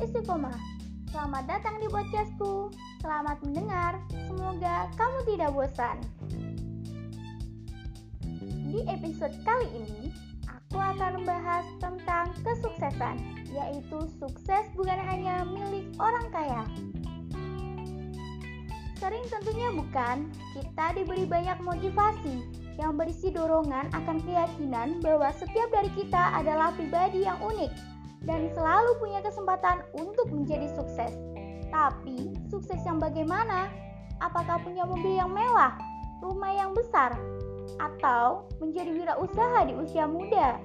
Istiqomah. Selamat datang di podcastku. Selamat mendengar. Semoga kamu tidak bosan. Di episode kali ini, aku akan membahas tentang kesuksesan, yaitu sukses bukan hanya milik orang kaya. Sering tentunya bukan, kita diberi banyak motivasi yang berisi dorongan akan keyakinan bahwa setiap dari kita adalah pribadi yang unik dan selalu punya kesempatan untuk menjadi sukses. Tapi, sukses yang bagaimana? Apakah punya mobil yang mewah, rumah yang besar, atau menjadi wirausaha di usia muda?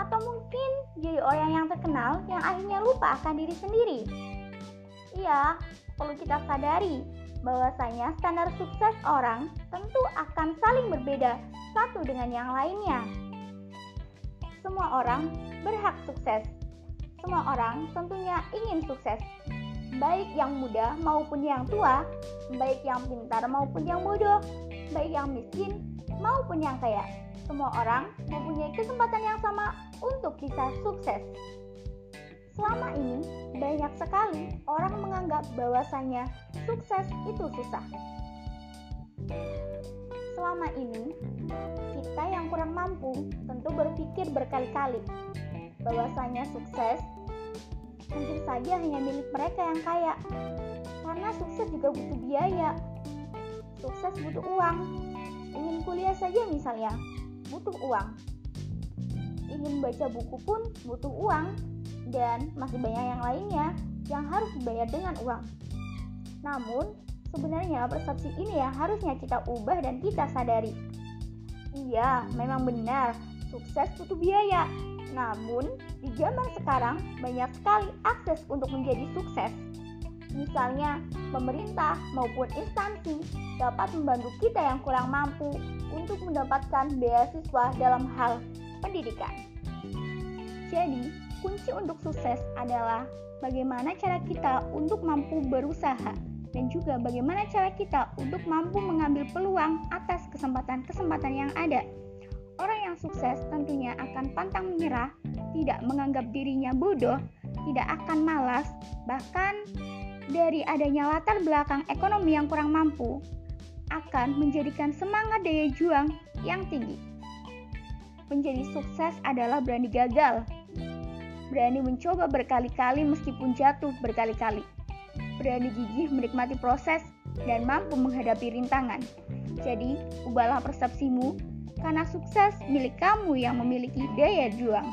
Atau mungkin jadi orang yang terkenal yang akhirnya lupa akan diri sendiri? Iya, perlu kita sadari bahwasanya standar sukses orang tentu akan saling berbeda satu dengan yang lainnya. Semua orang berhak sukses. Semua orang tentunya ingin sukses, baik yang muda maupun yang tua, baik yang pintar maupun yang bodoh, baik yang miskin maupun yang kaya. Semua orang mempunyai kesempatan yang sama untuk bisa sukses. Selama ini, banyak sekali orang menganggap bahwasanya sukses itu susah. Selama ini, kita yang kurang mampu tentu berpikir berkali-kali bahwasanya sukses mungkin saja hanya milik mereka yang kaya. Karena sukses juga butuh biaya. Sukses butuh uang. Ingin kuliah saja misalnya, butuh uang. Ingin baca buku pun butuh uang dan masih banyak yang lainnya yang harus dibayar dengan uang. Namun, sebenarnya persepsi ini yang harusnya kita ubah dan kita sadari. Iya, memang benar, sukses butuh biaya. Namun, di zaman sekarang banyak sekali akses untuk menjadi sukses. Misalnya, pemerintah maupun instansi dapat membantu kita yang kurang mampu untuk mendapatkan beasiswa dalam hal pendidikan. Jadi, kunci untuk sukses adalah bagaimana cara kita untuk mampu berusaha dan juga bagaimana cara kita untuk mampu mengambil peluang atas kesempatan-kesempatan yang ada. Orang yang sukses tentunya akan pantang menyerah, tidak menganggap dirinya bodoh, tidak akan malas, bahkan dari adanya latar belakang ekonomi yang kurang mampu, akan menjadikan semangat daya juang yang tinggi. Menjadi sukses adalah berani gagal, berani mencoba berkali-kali meskipun jatuh berkali-kali berani gigih menikmati proses, dan mampu menghadapi rintangan. Jadi, ubahlah persepsimu, karena sukses milik kamu yang memiliki daya juang.